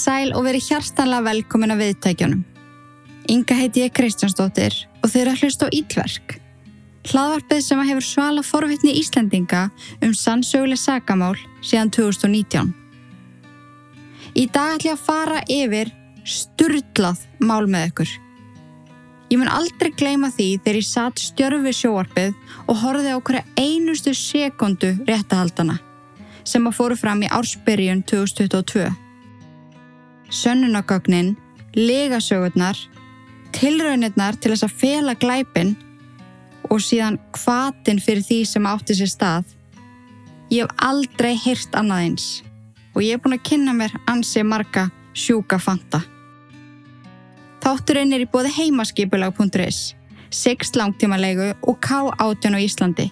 sæl og verið hjartanlega velkomin að viðtækjunum. Inga heiti ég Kristjánsdóttir og þeir eru að hlusta á Ílverk. Hlaðvarpið sem hefur svala forvittni Íslendinga um sannsöguleg sagamál síðan 2019. Í dag ætlum ég að fara yfir sturdlað mál með ykkur. Ég mun aldrei gleyma því þegar ég satt stjörfi sjóarpið og horfið á hverja einustu sekundu réttahaldana sem að fóru fram í ársbyrjun 2022. Sönnunagögnin, legasögurnar, tilraunirnar til þess að fela glæpin og síðan kvatin fyrir því sem átti sér stað. Ég hef aldrei hýrt annað eins og ég hef búin að kynna mér ansi marga sjúka fanta. Þátturinn er í bóði heimaskipulag.is, 6 langtímanlegu og K18 á Íslandi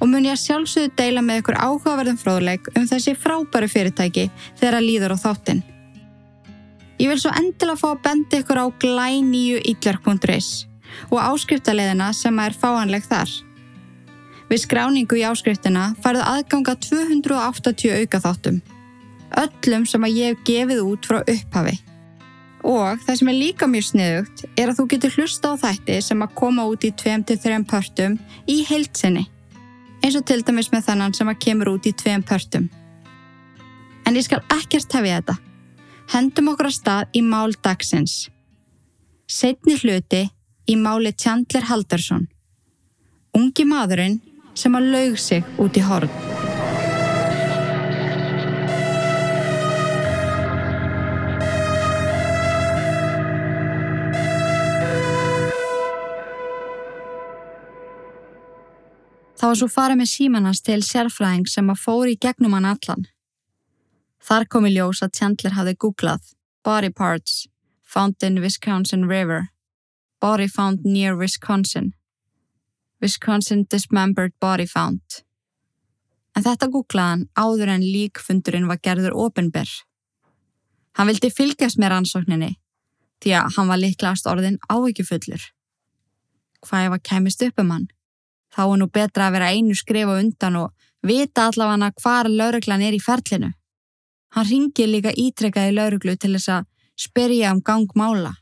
og mun ég að sjálfsögðu deila með ykkur áhugaverðum fróðleik um þessi frábæru fyrirtæki þegar að líður á þáttinn. Ég vil svo endilega fá að benda ykkur á glæníu ítlark.is og áskriftarleðina sem er fáanleg þar. Við skráningu í áskriftina farðu aðganga 280 auka þáttum. Öllum sem að ég hef gefið út frá upphafi. Og það sem er líka mjög sniðugt er að þú getur hlusta á þætti sem að koma út í 2-3 pörtum í heilsinni eins og til dæmis með þannan sem að kemur út í tveim pörtum. En ég skal ekkert hefja þetta. Hendum okkur að stað í mál dagsins. Setni hluti í máli Chandler Haldarsson. Ungi maðurinn sem að laug sig út í horn. Það var svo farið með símanans til sérfræðing sem að fóri í gegnum hann allan. Þar kom í ljós að Chandler hafði googlað Body parts found in Wisconsin River Body found near Wisconsin Wisconsin dismembered body found En þetta googlaðan áður en líkfundurinn var gerður ofinber. Hann vildi fylgjast með rannsókninni því að hann var líklast orðin áveikjufullur. Hvað ef að kemist upp um hann? Þá er nú betra að vera einu skrifa undan og vita allavega hvar lauruglan er í ferlinu. Hann ringir líka ítrekkaði lauruglu til þess að spyrja um gangmála.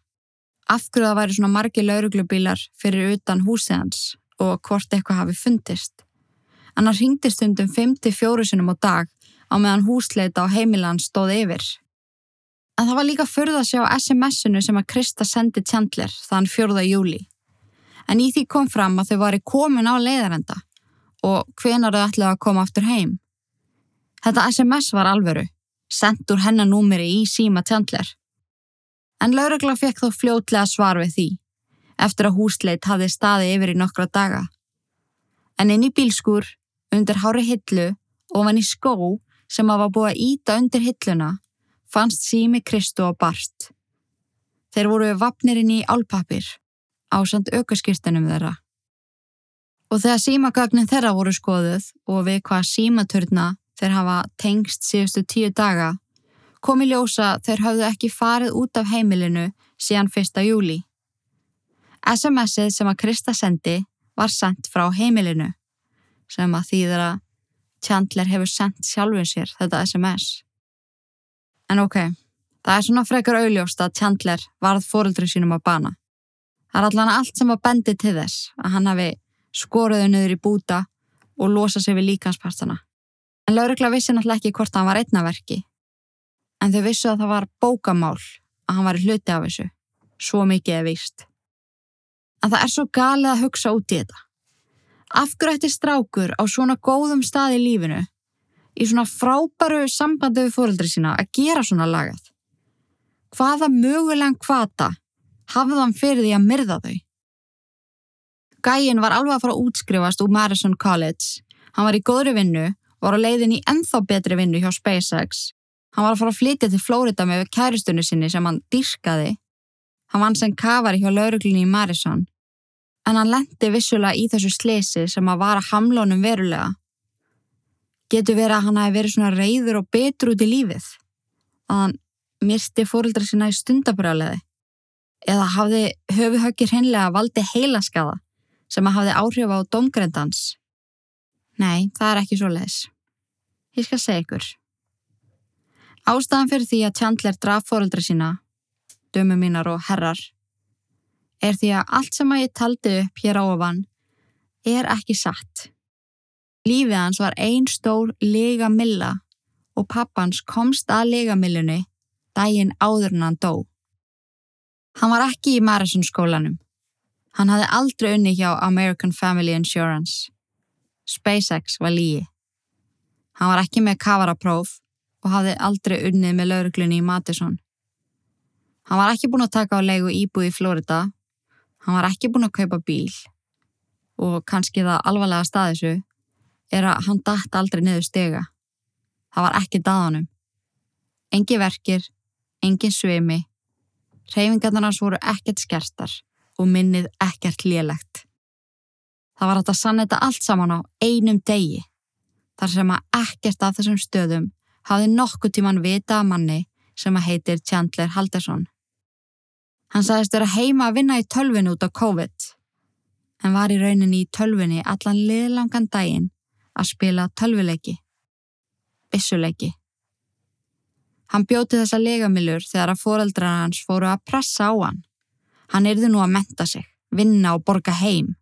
Afhverju það væri svona margi lauruglubílar fyrir utan húsið hans og hvort eitthvað hafi fundist. Hann ringdi stundum 54 sinum á dag á meðan húsleita á heimilan stóð yfir. En það var líka förða að sjá SMS-unu sem að Krista sendi Chandler þann 4. júli en í því kom fram að þau varu komin á leiðarenda og hvenar þau ætlaði að koma aftur heim. Þetta SMS var alveru, sendt úr hennanúmeri í síma tjandler. En laurugla fekk þó fljótlega svar við því, eftir að húsleit hafði staði yfir í nokkra daga. En inn í bílskur, undir hári hillu og vann í skó sem var búið að íta undir hilluna, fannst sími Kristu og Barst. Þeir voru vapnirinn í álpapir ásand aukaskýrtunum þeirra. Og þegar símagagnin þeirra voru skoðuð og við hvað símaturna þeir hafa tengst síðustu tíu daga, kom í ljósa þeir hafðu ekki farið út af heimilinu síðan 1. júli. SMS-ið sem að Krista sendi var sendt frá heimilinu, sem að þýðra Chandler hefur sendt sjálfin sér þetta SMS. En ok, það er svona frekar auðljóst að Chandler varð fóruldri sínum að bana. Það er allan allt sem var bendið til þess að hann hafi skoruðu nöður í búta og losa sig við líkanspartana. En laurugla vissi náttúrulega ekki hvort hann var einnaverki. En þau vissu að það var bókamál að hann var hluti af þessu. Svo mikið er vist. En það er svo galið að hugsa út í þetta. Afgrætti strákur á svona góðum stað í lífinu, í svona frábæru sambandi við fóröldri sína að gera svona lagað. Hvaða mögulegan kvata hafði hann fyrir því að myrða þau. Gæin var alveg að fara að útskrifast úr Madison College. Hann var í góðri vinnu, var á leiðin í enþá betri vinnu hjá SpaceX. Hann var að fara að flytja til Flórida með kæristunni sinni sem hann dyrkaði. Hann vann sem kafari hjá lauruglunni í Madison. En hann lendi vissulega í þessu slesi sem að vara hamlónum verulega. Getur verið að hann hafi verið svona reyður og betur út í lífið. Að hann myrsti fórildra sína í stundabrjáleði eða hafði höfuhöggir hennilega valdi heilaskaða sem að hafði áhrif á domgrendans? Nei, það er ekki svo leiðis. Ég skal segja ykkur. Ástæðan fyrir því að Chandler draf fóreldra sína, dömu mínar og herrar, er því að allt sem að ég taldi upp hér á ofan er ekki satt. Lífið hans var ein stór lega milla og pappans komst að lega millunni daginn áður en hann dó. Hann var ekki í Madison skólanum. Hann hafði aldrei unni hjá American Family Insurance. SpaceX var lígi. Hann var ekki með kavarapróf og hafði aldrei unnið með lauruglunni í Madison. Hann var ekki búin að taka á leigu íbúi í Florida. Hann var ekki búin að kaupa bíl. Og kannski það alvarlega staðisu er að hann dætt aldrei niður stega. Það var ekki daðanum. Engi verkir, engin svimi. Reyfingarnar voru ekkert skertar og minnið ekkert lélegt. Það var að sanneta allt saman á einum degi, þar sem að ekkert af þessum stöðum hafði nokkuð tíman vita að manni sem að heitir Chandler Haldarsson. Hann sagðist vera heima að vinna í tölvin út á COVID, en var í rauninni í tölvinni allan liðlangan daginn að spila tölvileiki, bissuleiki. Hann bjóti þessa legamilur þegar að foreldrar hans fóru að pressa á hann. Hann yrði nú að menta sig, vinna og borga heim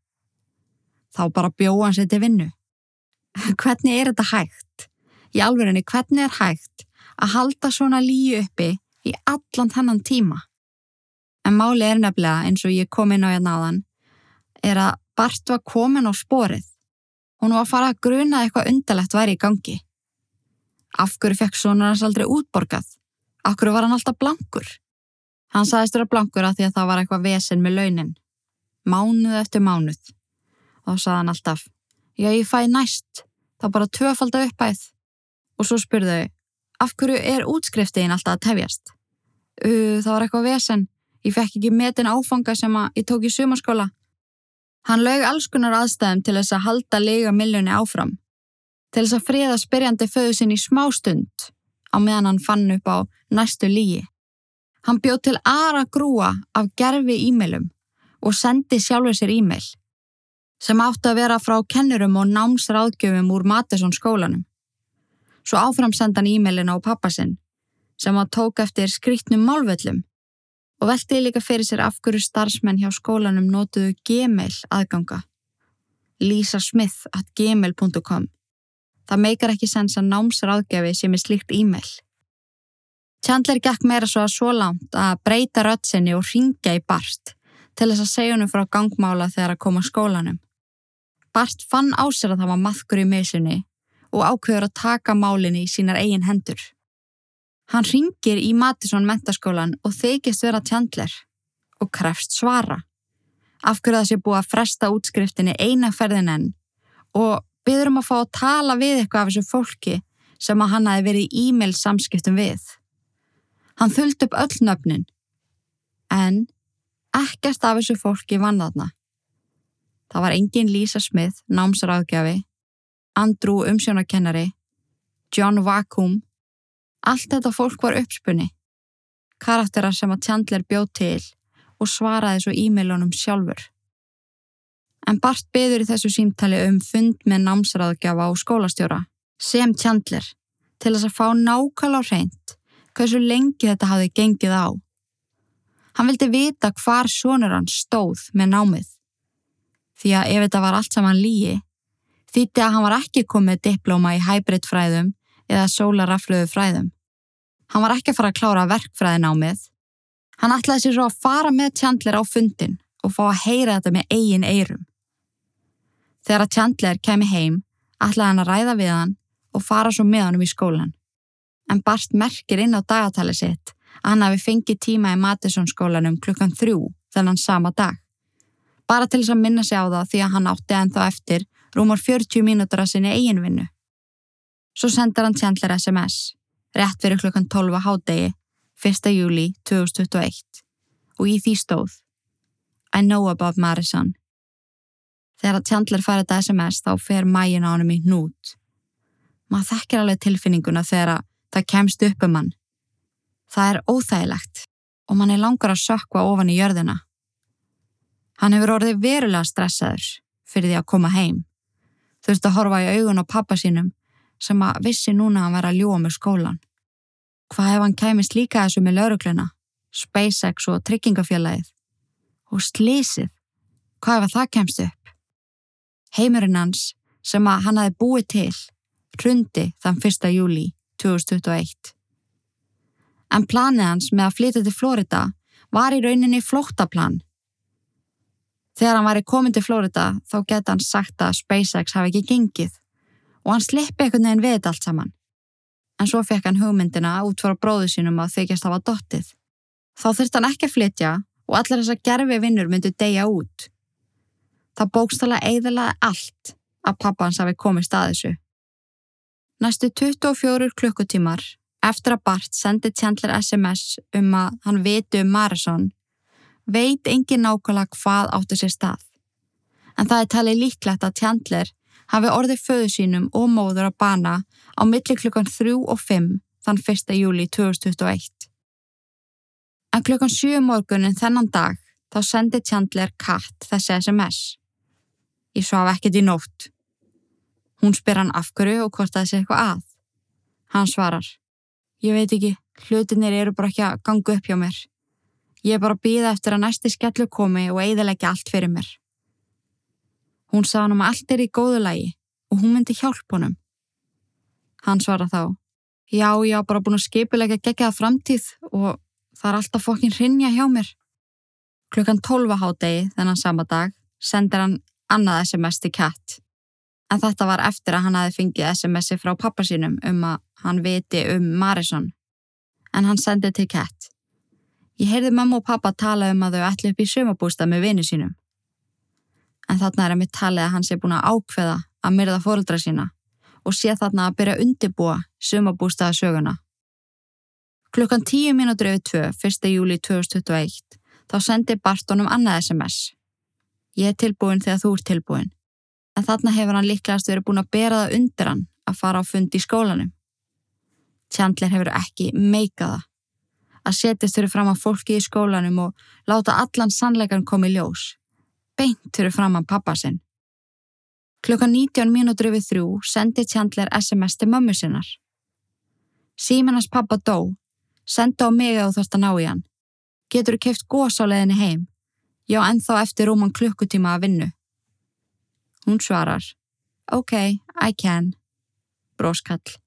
þá bara bjóða hann sér til vinnu. Hvernig er þetta hægt? Í alverðinni, hvernig er hægt að halda svona líu uppi í allan þennan tíma? En máli er nefnilega, eins og ég kom inn á hérna áðan, er að Bart var komin á sporið. Hún var að fara að gruna eitthvað undarlegt væri í gangi. Af hverju fekk svona hans aldrei útborgað? Af hverju var hann alltaf blankur? Hann sagðist vera blankur af því að það var eitthvað vesen með launin. Mánuð eftir mánuð og þá saði hann alltaf Já, ég fæ næst, þá bara tvöfalda uppæð og svo spurðu af hverju er útskriftiðin alltaf að tefjast? Uh, það var eitthvað vesen, ég fekk ekki metin áfanga sem ég tók í sumarskóla. Hann lög allskunar aðstæðum til þess að halda lega miljóni áfram, til þess að friða spyrjandi föðu sinn í smá stund á meðan hann fann upp á næstu lígi. Hann bjóð til aðra grúa af gerfi e-mailum og sendi sjálfur sér e-mail sem átti að vera frá kennurum og námsráðgjöfum úr Matesson skólanum. Svo áframsendan e-mailin á pappasinn sem að tók eftir skrítnum málvöllum og veltiði líka fyrir sér af hverju starfsmenn hjá skólanum nótuðu gmail aðganga. Lisa Smith at gmail.com Það meikar ekki sens að námsráðgjöfi sem er slíkt e-mail. Chandler gekk meira svo að svo langt að breyta rötsinni og ringja í barst til þess að segja húnum frá gangmála þegar að koma skólanum. Bart fann á sér að það var maðkur í mesunni og ákveður að taka málinni í sínar eigin hendur. Hann ringir í Matisson mentaskólan og þykist vera tjandler og krefst svara. Afhverju það sé búið að fresta útskriftinni eina ferðin enn og byður um að fá að tala við eitthvað af þessu fólki sem að hann hafi verið í e-mail samskiptum við. Hann þullt upp öll nöfnin en ekkert af þessu fólki vann þarna. Það var engin Lisa Smith, námsráðgjafi, Andrew umsjónakennari, John Wacom. Allt þetta fólk var uppspunni. Karakterar sem að Chandler bjóð til og svaraði svo e-mailunum sjálfur. En Bart beður í þessu símtali um fund með námsráðgjafa og skólastjóra sem Chandler til þess að fá nákvæmlega hreint hversu lengi þetta hafi gengið á. Hann vildi vita hvar sonur hann stóð með námið því að ef þetta var allt saman lígi, þýtti að hann var ekki komið diplóma í hybridfræðum eða sólaraflöðu fræðum. Hann var ekki að fara að klára verkfræðin á mið. Hann ætlaði sér svo að fara með Chandler á fundin og fá að heyra þetta með eigin eirum. Þegar að Chandler kemi heim, ætlaði hann að ræða við hann og fara svo með hann um í skólan. En Bart merkir inn á dagatali sitt að hann hafi fengið tíma í Matisson skólanum klukkan þrjú þennan sama dag bara til þess að minna sig á það því að hann átti ennþá eftir rúmar 40 mínútur að sinni eiginvinnu. Svo sendar hann Chandler SMS, rétt fyrir klukkan 12 á hádegi, 1. júli 2021 og í því stóð I know about Marison. Þegar Chandler fær þetta SMS þá fer mægin á hann um í hnút. Maður þekkir alveg tilfinninguna þegar það kemst upp um hann. Það er óþægilegt og mann er langar að sökva ofan í jörðina. Hann hefur orðið verulega stressaður fyrir því að koma heim. Þurfti að horfa í augun á pappa sínum sem að vissi núna að hann var að ljúa með skólan. Hvað ef hann kæmist líka þessu með laurugluna, SpaceX og tryggingafélagið? Og slísið, hvað ef það kemst upp? Heimurinn hans, sem að hann hafi búið til, hrundi þann 1. júli 2021. En planið hans með að flytja til Florida var í rauninni flóttaplan. Þegar hann var í komin til Florida þá geta hann sagt að SpaceX hafi ekki gengið og hann slippi einhvern veginn við allt saman en svo fekk hann hugmyndina út frá bróðu sínum að þykjast hafa dottið. Þá þurft hann ekki að flytja og allir þess að gerfi vinnur myndu deyja út. Það bókstala eiðilaði allt að pappa hans hafi komið stað þessu. Næstu 24 klukkutímar eftir að Bart sendi Chandler SMS um að hann viti um Marison veit engin nákvæmlega hvað átti sér stað. En það er talið líklegt að Chandler hafi orðið föðu sínum og móður að bana á milli klukkan 3 og 5 þann 1. júli 2021. En klukkan 7 morgunin þennan dag þá sendi Chandler Kat þessi SMS. Ég svaf ekkert í nótt. Hún spyr hann af hverju og hvort það sé eitthvað að. Hann svarar. Ég veit ekki, hlutinir eru bara ekki að ganga upp hjá mér. Ég er bara að býða eftir að næsti skellu komi og eiðilegja allt fyrir mér. Hún sá hann um að allt er í góðu lægi og hún myndi hjálp honum. Hann svara þá, já, ég hafa bara búin að skipilega gegjaða framtíð og það er alltaf fokkin hrinja hjá mér. Klukkan 12 hádegi þennan sama dag sendir hann annað SMS til Kat. En þetta var eftir að hann hafi fengið SMS-i frá pappa sínum um að hann viti um Marison. En hann sendið til Kat. Ég heyrði mamma og pappa tala um að þau ætli upp í sumabústa með vinu sínum en þarna er að mitt talið að hann sé búin að ákveða að myrða fóröldra sína og sé þarna að byrja að undibúa sumabústaða söguna. Klukkan 10 mínútur yfir 2, 1. júli 2021, þá sendi Bartónum annað SMS. Ég er tilbúin þegar þú ert tilbúin, en þarna hefur hann líklegast verið búin að bera það undir hann að fara á fundi í skólanum. Chandler hefur ekki meikaða að setjast fyrir fram á fólki í skólanum og láta allan sannleikan koma í ljós beint fyrir framann pappa sinn. Klukkan 19 mínútur yfir þrjú sendi Chandler SMS til mömmu sinnar. Símanast pappa dó, senda á mig að þarfst að ná í hann. Getur þú keift gós á leðinni heim? Já, ennþá eftir rúman klukkutíma að vinnu. Hún svarar, ok, I can. Bróskall.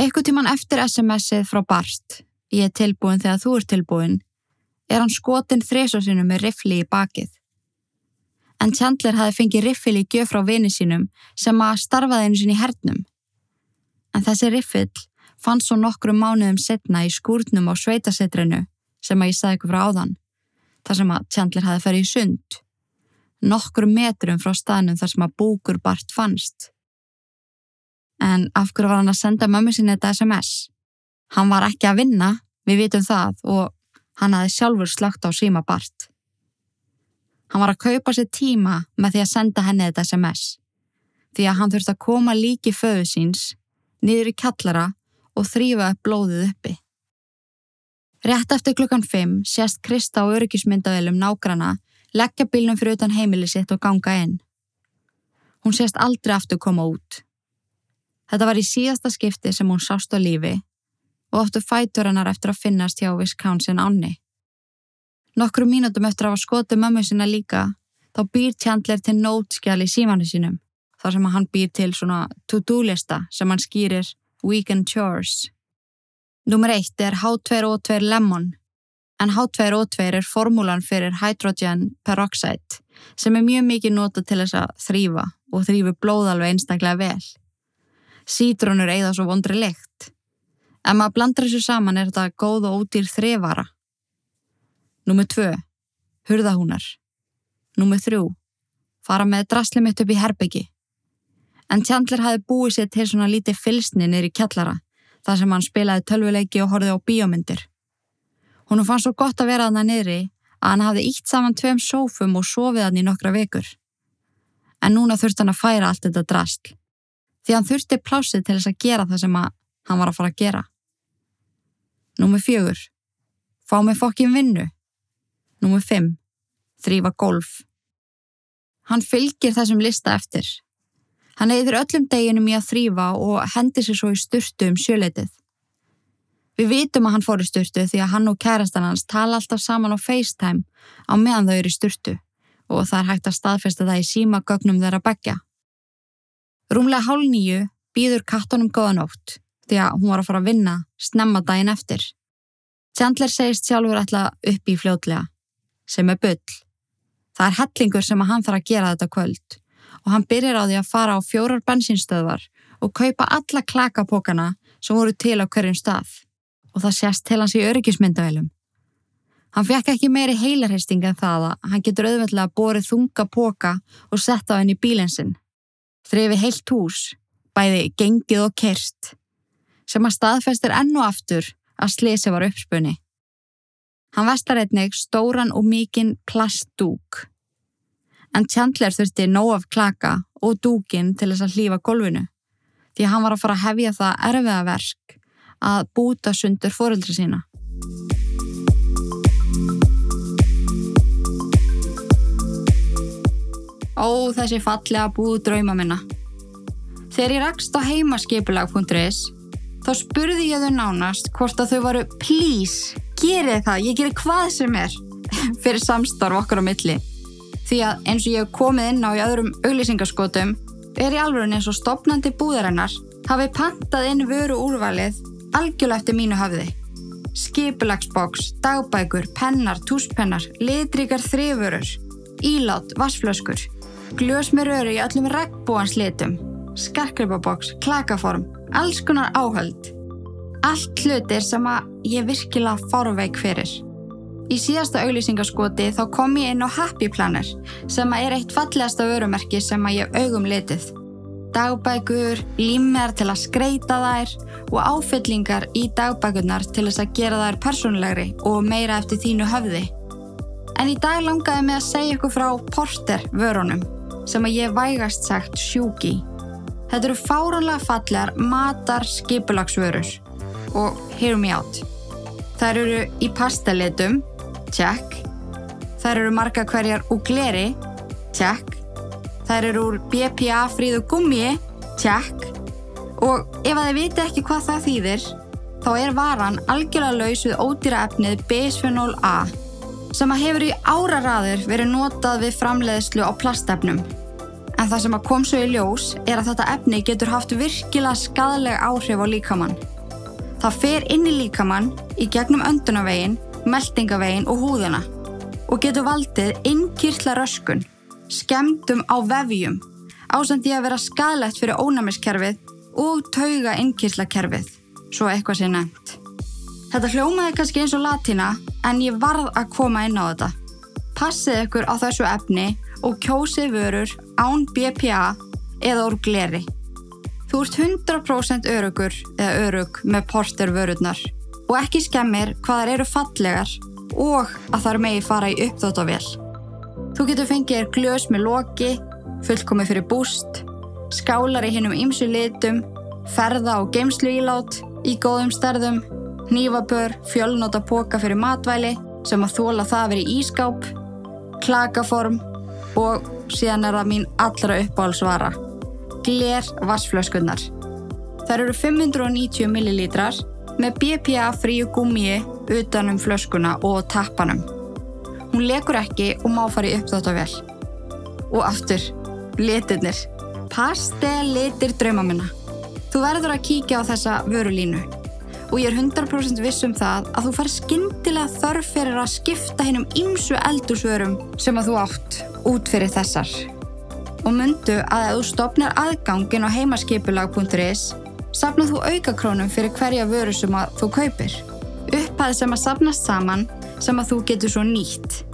Eitthvað tíman eftir SMS-ið frá Barst, ég er tilbúin þegar þú ert tilbúin, er hann skotin þrésosinu með riffli í bakið. En Chandler hafi fengið riffil í gjöf frá vini sínum sem að starfaði einu sinni í hernum. En þessi riffill fann svo nokkru mánuðum setna í skúrnum á sveitasetrinu sem að ég sagði ykkur frá áðan, þar sem að Chandler hafi ferið í sund. Nokkru metrum frá staðnum þar sem að búkur Bart fannst. En af hverju var hann að senda mömmu sinni þetta SMS? Hann var ekki að vinna, við vitum það og Hann hafi sjálfur slagt á síma Bart. Hann var að kaupa sér tíma með því að senda henni þetta SMS. Því að hann þurfti að koma líki föðu síns, niður í kallara og þrýfa upp blóðið uppi. Rétt eftir klukkan 5 sést Krista á öryggismyndavelum nágrana leggja bílnum fyrir utan heimili sitt og ganga inn. Hún sést aldrei aftur koma út. Þetta var í síðasta skipti sem hún sást á lífi og óttu fætur hennar eftir að finnast hjá Wisconsin ánni. Nokkru mínutum eftir að hafa skotið mömmu sinna líka, þá býr Chandler til nótskjali í símanu sínum, þar sem hann býr til svona to-do-lista sem hann skýrir Weekend Chores. Númer eitt er H2O2 Lemon, en H2O2 er formúlan fyrir hydrogen peroxide sem er mjög mikið nota til þess að þrýfa og þrýfi blóðalveg einstaklega vel. Sítrónur eigða svo vondri lekt. Ef maður blandar þessu saman er þetta góð og ódýr þrevara. Númið tvö, hurðahúnar. Númið þrjú, fara með drasli mitt upp í herbyggi. En Chandler hafi búið sér til svona lítið fylsni í kjallara, þar sem hann spilaði tölvuleiki og horfið á bíómyndir. Hún fann svo gott að vera þarna niðri að hann hafði ítt saman tveim sófum og sofið hann í nokkra vekur. En núna þurfti hann að færa allt þetta drasl. Því hann þurfti plásið til þess að gera það sem hann var að fara að gera. Númið fjögur. Fá mig fokkin vinnu. Númið fimm. Þrýfa golf. Hann fylgir þessum lista eftir. Hann eður öllum deginum í að þrýfa og hendir sér svo í styrtu um sjöleitið. Við vitum að hann fór í styrtu því að hann og kærastan hans tala alltaf saman á FaceTime á meðan þau eru í styrtu og það er hægt að staðfesta það í síma gögnum þeirra begja. Rúmlega hálf nýju býður kattunum góða nótt því að hún var að fara að vinna snemma daginn eftir. Chandler segist sjálfur alltaf upp í fljótlega, sem er bull. Það er hellingur sem að hann þarf að gera þetta kvöld og hann byrjar á því að fara á fjórar bensinstöðvar og kaupa alla klakapókana sem voru til á hverjum stað og það sést til hans í öryggismyndavælum. Hann fekk ekki meiri heilarheisting en það að hann getur auðveldlega borið þunga póka og sett á henni bílinsinn. Þrifi heilt hús, bæði gengið og kerst, sem að staðfestir enn og aftur að slisi var uppspunni. Hann vestar einnig stóran og mikinn plastdúk. En Chandler þurfti nóg af klaka og dúkin til þess að hlýfa golfinu, því hann var að fara að hefja það erfiða verk að búta sundur fóreldri sína. Ó, þessi fallega búð drauma minna. Þegar ég rakst á heimaskipulag.is þá spurði ég þau nánast hvort að þau varu please, gerið það, ég gerir hvað sem er fyrir samstarf okkar á milli. Því að eins og ég hef komið inn á í öðrum auglýsingaskotum er í alveg eins og stopnandi búðarinnar hafi pantað inn vöru úrvalið algjörlega eftir mínu hafði. Skipulagsboks, dagbækur, pennar, túspennar, litrikar þrifurur, ílát, vassflöskur, glös með röru í öllum regnbúans litum, skarkripaboks, klakaform, alls konar áhöld. Allt hlutir sem að ég virkilega fórveik fyrir. Í síðasta auglýsingaskoti þá kom ég inn á Happy Planner sem að er eitt fallegasta vörumerki sem að ég augum litið dagbækur, límjar til að skreita þær og áfyllingar í dagbækurnar til þess að gera þær persónulegri og meira eftir þínu höfði. En í dag langaði mig að segja ykkur frá porter vörunum sem að ég vægast sagt sjúki. Þetta eru fáranlega fallegar matar skipulagsvörur og hear me out. Þær eru í pastalitum, check. Þær eru marga hverjar úr gleri, check. Þær eru úr BPA fríðu gummi, tjekk. Og ef að þið viti ekki hvað það þýðir, þá er varan algjörlega laus við ódýra efnið bisphenol A sem að hefur í áraraður verið notað við framleiðslu á plastefnum. En það sem að kom svo í ljós er að þetta efni getur haft virkilega skadalega áhrif á líkamann. Það fer inn í líkamann í gegnum öndunavegin, meldingavegin og húðuna og getur valdið innkýrtla röskun skemdum á vefjum, ásandi að vera skadlegt fyrir ónæmiskerfið og tauga innkýrslakerfið, svo eitthvað sé nefnt. Þetta hljómaði kannski eins og latína, en ég varð að koma inn á þetta. Passið ykkur á þessu efni og kjósið vörur án BPA eða úr gleri. Þú ert 100% örugur eða örug með porter vörurnar og ekki skemmir hvaðar eru fallegar og að þar megi fara í uppdóttavél. Þú getur fengið þér glös með loki, fullkomið fyrir búst, skálar í hinnum ymsu litum, ferða og geimslu ílát í góðum stærðum, nývabör, fjölnóta póka fyrir matvæli sem að þóla það að vera í ískáp, klakaform og síðan er það mín allra uppáhalsvara, gler vassflöskunnar. Það eru 590 millilítrar með BPA fríu gummi utanum flöskuna og tappanum. Hún lekur ekki og má fara í uppþáttavél. Og aftur, litirnir. Pastel litir drauma minna. Þú verður að kíkja á þessa vörulínu. Og ég er 100% viss um það að þú far skindilega þörf fyrir að skipta hennum ymsu eldursvörum sem að þú átt út fyrir þessar. Og myndu að ef þú stopnar aðgangin á heimaskipulag.is sapnað þú aukakrónum fyrir hverja vöru sem að þú kaupir. Upphæð sem að sapnast saman sem að þú getur svo nýtt.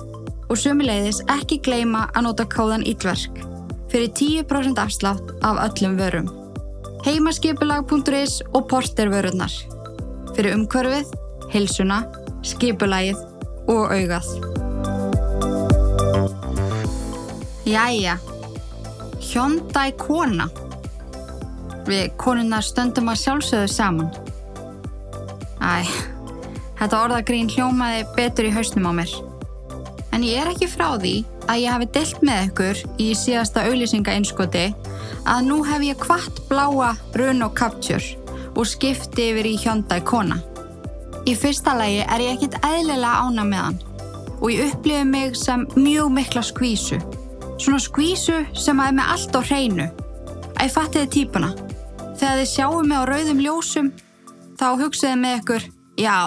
Og sömuleiðis ekki gleima að nota kóðan Ítlverk fyrir 10% afslátt af öllum vörum. Heimaskipulag.is og portervörurnar. Fyrir umkörfið, hilsuna, skipulagið og augað. Jæja, Hyundai kona. Við konunnar stöndum að sjálfsögðu saman. Æ, Þetta orðagrín hljómaði betur í hausnum á mér. En ég er ekki frá því að ég hafi deilt með ykkur í síðasta auðlýsingainskoti að nú hef ég kvart bláa Bruno Capture og skipti yfir í Hyundai Kona. Í fyrsta lagi er ég ekkit eðlilega ána með hann og ég upplifi mig sem mjög mikla skvísu. Svona skvísu sem að er með allt á hreinu. Ég fatti þið típuna. Þegar þið sjáum mig á rauðum ljósum þá hugsiði með ykkur, já,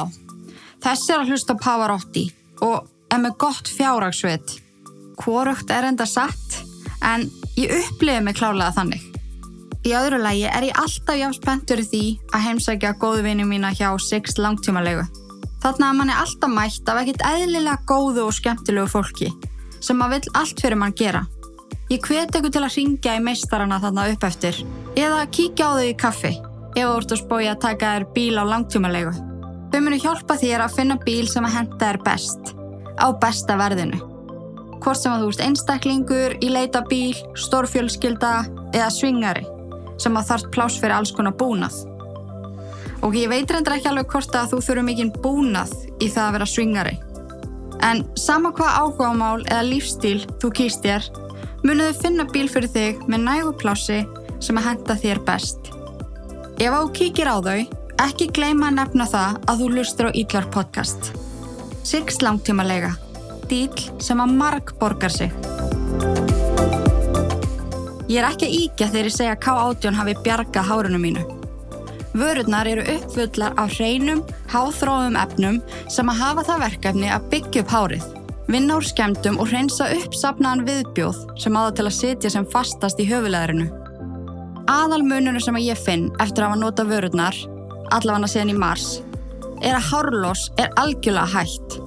þessi er að hlusta Pavarotti og er með gott fjárraksveit. Hvorugt er enda satt en ég upplifi mig klálega þannig. Í öðru lagi er ég alltaf jáfn spenntur í því að heimsækja góðu vinni mína hjá Six langtímalegu. Þannig að mann er alltaf mætt af ekkert eðlilega góðu og skemmtilegu fólki sem maður vill allt fyrir mann gera. Ég hveti ykkur til að ringja í meistarana þarna upp eftir eða kíkja á þau í kaffi ef þú ert að spója að taka þér bíl á langtímalegu. Þau munu hjálpa þér að finna bíl sem að henda þér best á besta verðinu. Hvort sem að þú ert einstaklingur, í leita bíl, stórfjölskylda eða svingari sem að þarf pláss fyrir alls konar búnað. Og ég veit reyndar ekki alveg hvort að þú þurfum mikinn búnað í það að vera swingari. En sama hvað áhugamál eða lífstíl þú kýst þér, munuðu finna bíl fyrir þig með nægu plássi sem að henda þér best. Ef þú kíkir á þau, ekki gleyma að nefna það að þú lustur á Ídlar podcast. Six langtíma lega. Díl sem að marg borgar sig. Ég er ekki að íkja þegar ég segja að K18 hafi bjargað hárunum mínu. Vörurnar eru uppfullar af hreinum, háþróðum efnum sem að hafa það verkefni að byggja upp hárið, vinna úr skemdum og hreinsa upp sapnaðan viðbjóð sem aða til að sitja sem fastast í höfuleðrinu. Aðal mununum sem ég finn eftir að hafa nota vörurnar, allavega síðan í mars, er að hárlós er algjörlega hægt.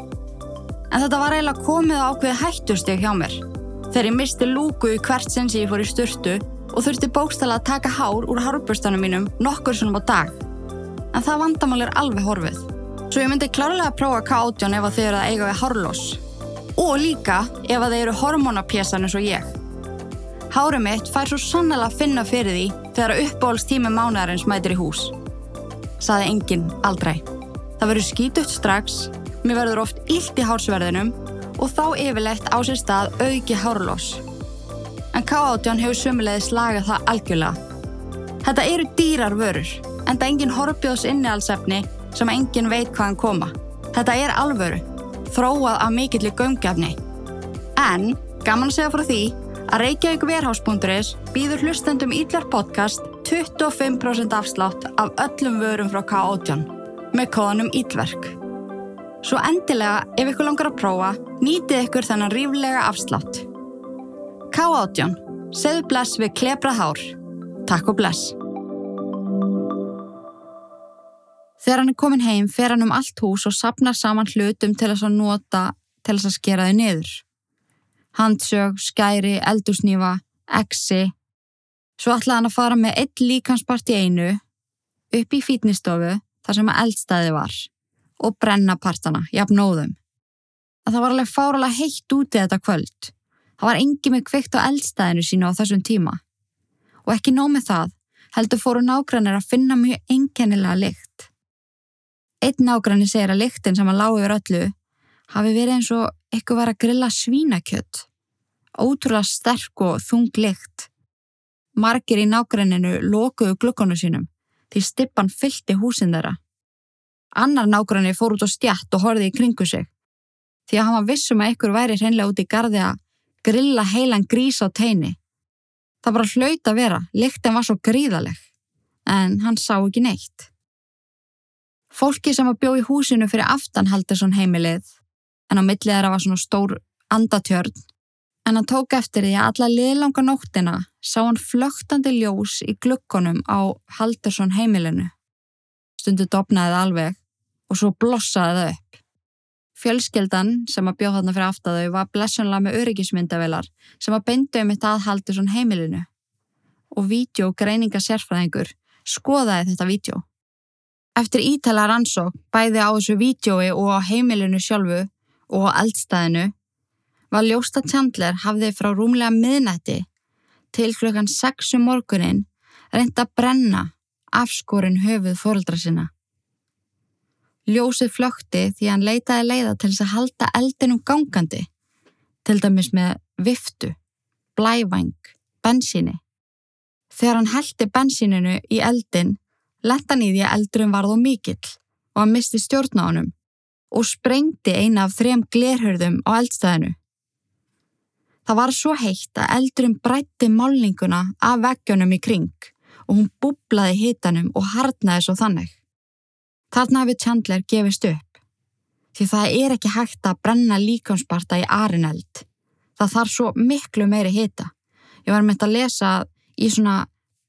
En þetta var eiginlega komið á ákveði hættusteg hjá mér þegar ég misti lúku hvert sinn sem ég fór í sturtu og þurfti bókstala að taka hár úr hárburstanum mínum nokkur svona á dag. En það vandamál er alveg horfið. Svo ég myndi klárlega að prófa K18 ef þið eru að eiga við hárlós. Og líka ef að þeir eru hormonapjesan eins og ég. Hárið mitt fær svo sannlega að finna fyrir því þegar uppbólst tími mánadarins mætir í hús. Saði enginn aldrei. Það verður skítutt strax, mér verður oft illt í hársverðinum og þá yfirlegt á sér stað auki hárlós. En K18 hefur sömulegði slagað það algjörlega. Þetta eru dýrar vörur, en það er engin horfbjóðs innihalsefni sem engin veit hvaðan koma. Þetta er alvöru, þróað af mikillir gömgefni. En, gaman að segja frá því, að Reykjavík Verhás.is býður hlustendum Ídlar podcast 25% afslátt af öllum vörum frá K18 með kóðanum Ídverk. Svo endilega, ef ykkur langar að prófa, nýtið ykkur þennan ríflega afslátt. K18. Segðu bless við klebrað hár. Takk og bless. Þegar hann er komin heim fer hann um allt hús og sapnar saman hlutum til að nota til að skera þau niður. Handsög, skæri, eldursnýfa, exi. Svo ætlaði hann að fara með eitt líkanspart í einu upp í fítnistofu þar sem að eldstæði var og brenna partana, jafn nóðum. Að það var alveg fáralega heitt úti þetta kvöld. Það var engi með kveikt á eldstæðinu sínu á þessum tíma. Og ekki nóg með það, heldur fóru nágrannir að finna mjög enkennilega lykt. Einn nágranni segir að lyktin sem að lág yfir öllu hafi verið eins og eitthvað var að grilla svínakjött. Ótrúlega sterk og þung lykt. Margir í nágranninu lokuðu glukkonu sínum því stippan fylgti húsin þeirra. Annar nákvæmni fór út á stjætt og horfið í kringu sig. Því að hann var vissum að ykkur væri hreinlega út í gardi að grilla heilan grís á teini. Það bara hlaut að vera, lyktin var svo gríðaleg. En hann sá ekki neitt. Fólki sem að bjó í húsinu fyrir aftan Haldursson heimilið, en á millið þeirra var svona stór andatjörn, en hann tók eftir því að alla liðlanga nóttina sá hann flögtandi ljós í glukkonum á Haldursson heimilinu. Stundu dopnaðið alveg og svo blossaði það upp. Fjölskeldan sem að bjóð þarna fyrir aftadau var blessunlega með öryggismyndavelar sem að beindu um eitt aðhaldi svon heimilinu og vídeo greininga sérfræðingur skoðaði þetta vídeo. Eftir ítala rannsók bæði á þessu vídjói og á heimilinu sjálfu og á eldstæðinu var Ljósta Chandler hafði frá rúmlega miðnætti til klukkan 6 um morgunin reynda að brenna afskorin höfuð fóröldra sinna. Ljósið flökti því hann leitaði leiða til þess að halda eldinum gangandi, til dæmis með viftu, blævæng, bensíni. Þegar hann heldi bensíninu í eldin, letta hann í því að eldurum varð og mikill og hann misti stjórn á honum og sprengdi eina af þrem glerhörðum á eldstæðinu. Það var svo heitt að eldurinn brætti málninguna af veggjónum í kring og hún búblaði hitanum og harnaði svo þannig. Þarna hefur Chandler gefist upp, því það er ekki hægt að brenna líkansparta í arineld. Það þarf svo miklu meiri hita. Ég var meint að lesa í svona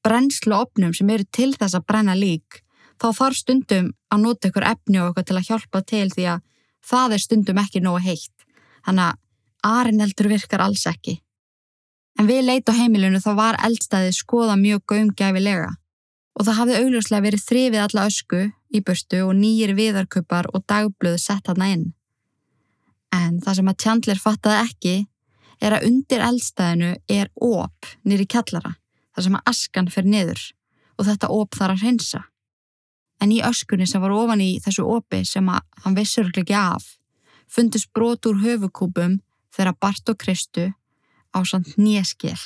brennslu opnum sem eru til þess að brenna lík, þá þarf stundum að nota ykkur efni og eitthvað til að hjálpa til því að það er stundum ekki nógu heitt. Þannig að arineldur virkar alls ekki. En við leit á heimilinu þá var eldstæðið skoða mjög gaumgæfilega og það hafði augljóslega verið þrifið alla ösku í burstu og nýjir viðarkuppar og dagblöðu sett hana inn. En það sem að Tjandlir fattaði ekki er að undir eldstæðinu er óp nýri kjallara þar sem að askan fer niður og þetta óp þarf að hreinsa. En í öskunni sem var ofan í þessu ópi sem að hann vissur ekki af fundist brot úr höfukúpum þegar Bart og Kristu á samt nýjaskil.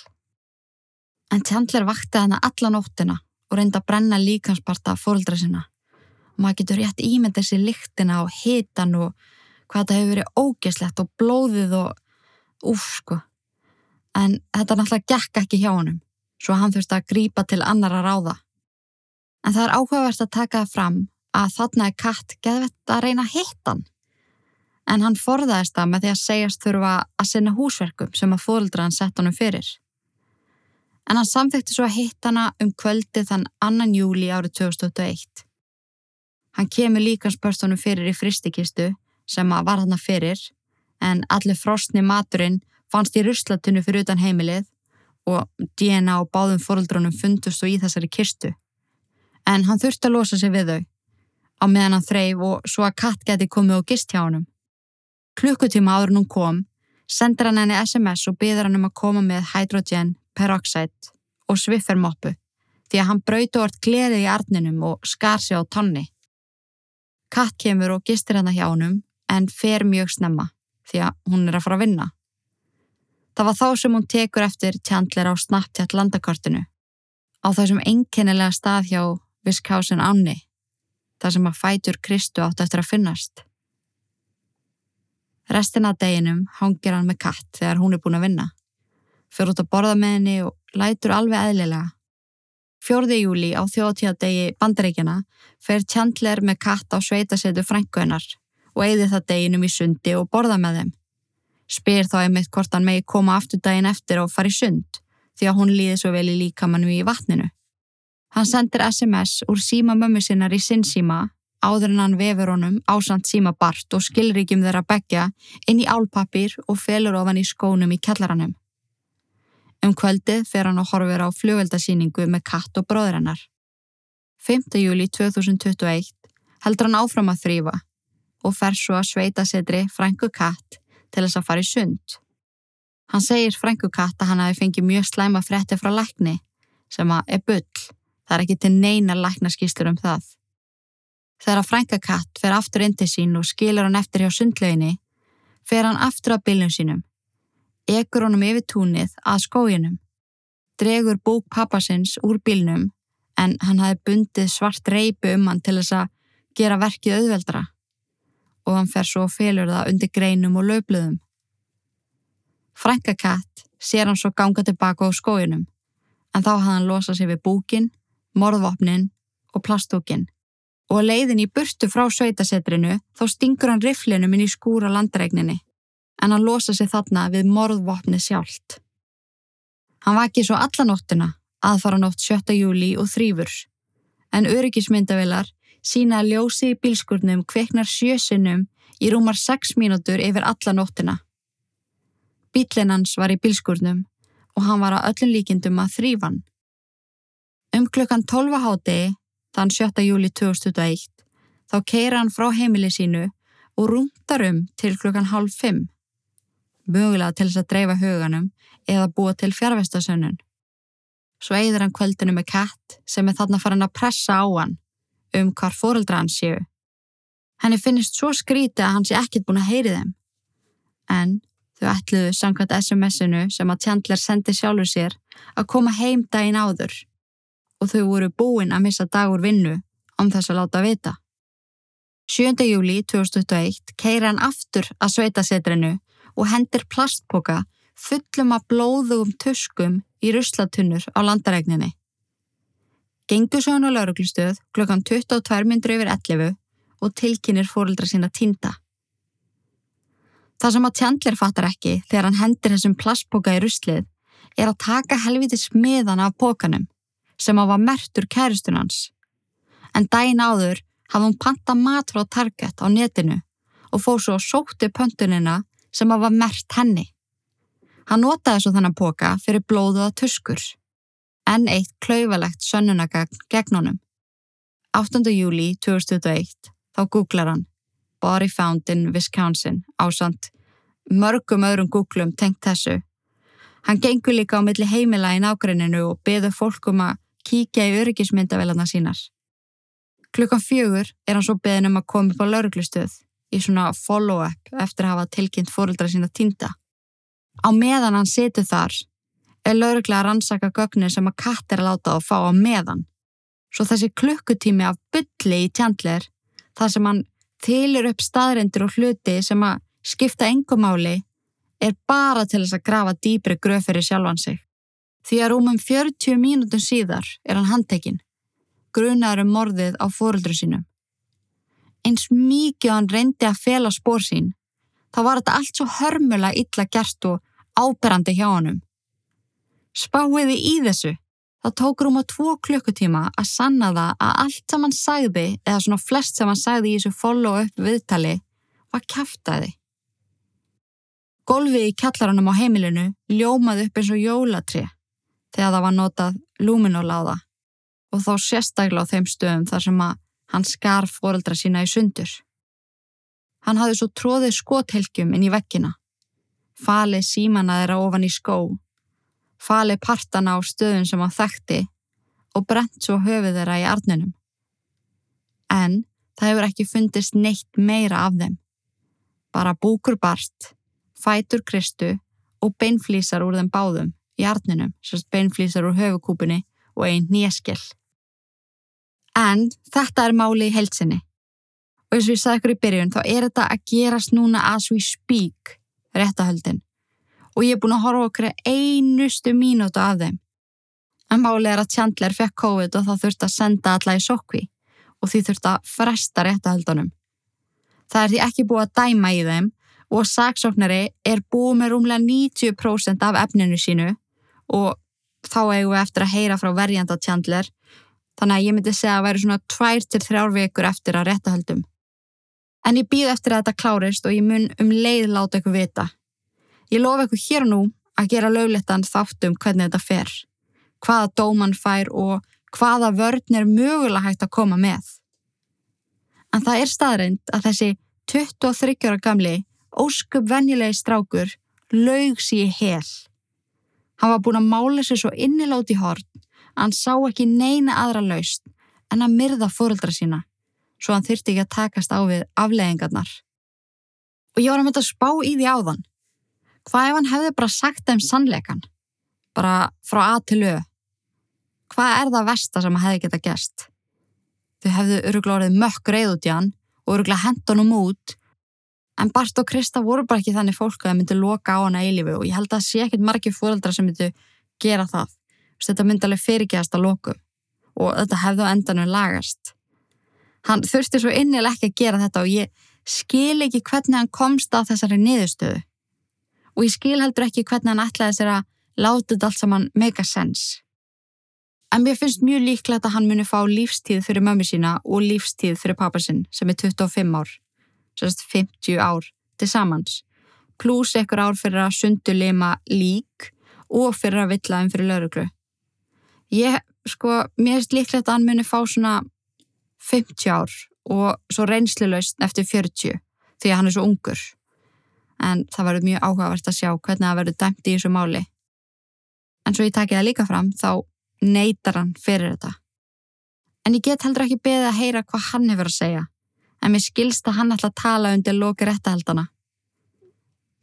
En Chandler vakti hana alla nóttina og reyndi að brenna líkansparta fóröldra sinna. Maður getur rétt ímyndið sér lyktina og hitan og hvað þetta hefur verið ógeslegt og blóðið og uff sko. En þetta náttúrulega gekk ekki hjá honum svo hann þurfti að grípa til annara ráða. En það er áhugavert að taka það fram að þarna er katt geðvett að reyna hittan. En hann forðaðist það með því að segjast þurfa að sinna húsverkum sem að fóldra hann sett honum fyrir. En hann samþekti svo að hittana um kvöldi þann annan júli árið 2021. Hann kemur líkanspörstunum fyrir í fristikistu sem að var hann fyrir en allir frostni maturinn fannst í ruslatunnu fyrir utan heimilið og DNA á báðum fóröldrunum fundust og í þessari kistu. En hann þurfti að losa sig við þau á meðan hann þreif og svo að katt geti komið og gist hjá hann. Klukkutíma áður hún kom, sendir hann henni SMS og byður hann um að koma með hydrogen, peroxide og sviffermoppu því að hann brauti orð gleði í arninum og skar sig á tonni. Katt kemur og gistir hann hjá hann en fer mjög snemma því að hún er að fara að vinna. Það var þá sem hún tekur eftir Chandler á Snapchat landakortinu á þessum einkennilega stað hjá Wiskhausen Ánni þar sem að fætur Kristu átt eftir að finnast. Restina af deginum hangir hann með katt þegar hún er búin að vinna. Fyrir út að borða með henni og lætur alveg eðlilega. Fjórði júli á þjóðtíðadegi bandaríkjana fer Chandler með katt á sveitasetu frænguðinnar og eigði það deginum í sundi og borða með þeim. Spyr þá einmitt hvort hann megi koma aftur daginn eftir og fara í sund því að hún líði svo vel í líkamannu í vatninu. Hann sendir SMS úr síma mömmu sinnar í sinn síma áður en hann vefur honum ásand síma bart og skilríkjum þeirra begja inn í álpapir og felur ofan í skónum í kjallaranum. Um kvöldið fer hann og horfir á fljóveldasýningu með katt og bróður hennar. 5. júli 2021 heldur hann áfram að þrýfa og fer svo að sveita setri frængu katt til þess að fara í sund. Hann segir Franku Katt að hann hafi fengið mjög slæma frétti frá lækni sem að er bull, það er ekki til neina læknaskíslur um það. Þegar Franka Katt fer aftur inn til sín og skilur hann eftir hjá sundlöginni, fer hann aftur að bylnum sínum, ekur honum yfir túnið að skójinum, dregur búk pappasins úr bylnum en hann hafi bundið svart reipu um hann til þess að gera verkið auðveldra og hann fer svo og felur það undir greinum og löfluðum. Frankakatt sér hann svo ganga tilbaka á skóinum, en þá hafði hann losað sér við búkin, morðvopnin og plastúkin. Og leiðin í burtu frá sveitasetrinu þá stingur hann riflinum inn í skúra landregninni, en hann losað sér þarna við morðvopni sjálft. Hann vaki svo allanóttina, aðfara nótt 7. júli og þrýfur, en öryggismyndavilar sína að ljósi í bílskurnum kveiknar sjösinnum í rúmar 6 mínútur yfir alla nóttina. Bílinn hans var í bílskurnum og hann var að öllum líkindum að þrýfan. Um klukkan 12 háti, þann 7. júli 2001, þá keira hann frá heimili sínu og rúndar um til klukkan halv 5. Mögulega til þess að dreifa huganum eða búa til fjárvestasönnun. Svo eigður hann kvöldinu með katt sem er þarna farin að pressa á hann um hvar fóreldra hans séu. Henni finnist svo skríti að hans er ekkit búin að heyri þeim. En þau ætluðu samkvæmt SMS-inu sem að Chandler sendi sjálfur sér að koma heim daginn áður og þau voru búin að missa dagur vinnu om þess að láta vita. 7. júli 2021 keira hann aftur að sveitasetrinu og hendir plastpoka fullum að blóðugum tuskum í ruslatunnur á landaregninni. Gengur svo hann á lauruglustöð klukkan 22 myndur yfir 11 og tilkynir fórildra sína tinda. Það sem að Chandler fattar ekki þegar hann hendir þessum plastpoka í ruslið er að taka helviti smiðan af pokanum sem að var mertur kæristunans. En dæin áður hafði hún panta mat frá Target á netinu og fóð svo sótti pöntunina sem að var mert henni. Hann notaði svo þannan poka fyrir blóðuða tuskur. En eitt klauvalegt sönnunagagn gegn honum. 8. júli 2021 þá googlar hann Body Found in Wisconsin ásand mörgum öðrum googlum tengt þessu. Hann gengur líka á milli heimila í nákvæminu og beður fólk um að kíkja í öryggismyndavelarna sínar. Klukkan fjögur er hann svo beðin um að koma upp á lauruglustöð í svona follow-up eftir að hafa tilkynnt fóröldra sína týnda. Á meðan hann setur þar er lauruglega að rannsaka gögnir sem að katt er að láta og fá á meðan. Svo þessi klukkutími af bylli í tjandleir, þar sem hann þylur upp staðrindir og hluti sem að skipta engumáli, er bara til þess að grafa dýbri gröf fyrir sjálfan sig. Því að rúmum 40 mínútum síðar er hann handtekinn, grunaður um morðið á fóröldru sínum. Eins mikið hann reyndi að fela spór sín, þá var þetta allt svo hörmulega illa gert og áberandi hjá honum. Spáiði í þessu, það tók rúma tvo klukkutíma að sanna það að allt sem hann sagði, eða svona flest sem hann sagði í þessu follow-up viðtali, var kæftæði. Golfi í kjallaranum á heimilinu ljómaði upp eins og jólatrið þegar það var notað lúminóláða og þá sérstaklega á þeim stöðum þar sem að hann skar fóreldra sína í sundur. Hann hafði svo tróðið skothelgjum inn í vekkina, falið símana þeirra ofan í skó, falið partana á stöðum sem hann þekkti og brent svo höfuð þeirra í arninum. En það hefur ekki fundist neitt meira af þeim. Bara búkur barst, fætur kristu og beinflísar úr þeim báðum í arninum, sérst beinflýsar úr höfukúpunni og einn nýjaskell. En þetta er máli í heilsinni. Og eins og ég sagði ykkur í byrjun, þá er þetta að gerast núna as we speak, réttahöldin. Og ég er búin að horfa okkur einustu mínútu af þeim. En máli er að Chandler fekk COVID og þá þurfti að senda alla í sokvi og því þurfti að fresta réttahöldunum. Það er því ekki búið að dæma í þeim og saksóknari er búið með rúmlega 90% af efninu sínu og þá eigum við eftir að heyra frá verjanda Chandler þannig að ég myndi segja að væri svona 2-3 vikur eftir að réttahöldum. En ég býð eftir að þetta klárist og ég mun um leið láta ykkur vita. Ég lofa ykkur hér nú að gera löglettan þáttum hvernig þetta fer, hvaða dóman fær og hvaða vörn er mögulega hægt að koma með. En það er staðrind að þessi 23 ára gamli, ósköp venjulegi strákur laug sér hel. Hann var búin að mála sér svo innilátt í hort að hann sá ekki neina aðra laust en að myrða fóröldra sína svo hann þyrti ekki að takast á við afleggingarnar. Og ég var að mynda að spá í því áðan. Hvað ef hann hefði bara sagt þeim sannleikan? Bara frá A til Ö. Hvað er það versta sem að hefði geta gæst? Þau hefðu öruglega mökk reyð út í hann og öruglega hendunum út En Bart og Krista voru bara ekki þannig fólk að það myndi loka á hana eilífi og ég held að sé ekkit margir fóröldra sem myndi gera það. Þetta myndi alveg fyrirgeðast að loku og þetta hefði á endanum lagast. Hann þurfti svo innilega ekki að gera þetta og ég skil ekki hvernig hann komst að þessari niðurstöðu. Og ég skil heldur ekki hvernig hann ætlaði sér að láta þetta allt saman make a sense. En mér finnst mjög líklegt að hann muni fá lífstíð fyrir mömmu sína og lífstíð fyrir pappa sinn sem er 25 ár sérst 50 ár til samans, pluss ekkur ár fyrir að sundulima lík og fyrir að villa um fyrir lauruglu. Ég, sko, mér er líklegt að hann muni fá svona 50 ár og svo reynslilaust eftir 40 því að hann er svo ungur. En það verður mjög áhugavert að sjá hvernig það verður dæmt í þessu máli. En svo ég takið það líka fram, þá neytar hann fyrir þetta. En ég get heldur ekki beðið að heyra hvað hann hefur að segja en mér skilst að hann ætla að tala undir loki réttahaldana.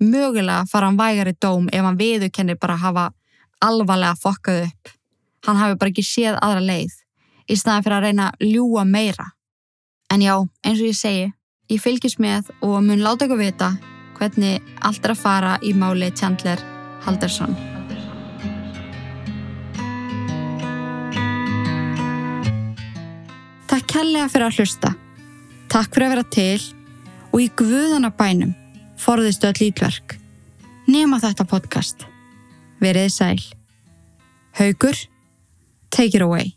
Mögulega fara hann vægar í dóm ef hann viðukennir bara að hafa alvarlega fokkað upp. Hann hafi bara ekki séð aðra leið í staðan fyrir að reyna að ljúa meira. En já, eins og ég segi, ég fylgjast með og mun láta ykkur vita hvernig allt er að fara í máli Chandler Haldarsson. Takk kærlega fyrir að hlusta. Takk fyrir að vera til og í guðana bænum forðistu öll ítverk. Nema þetta podcast. Verið sæl. Haugur, take it away.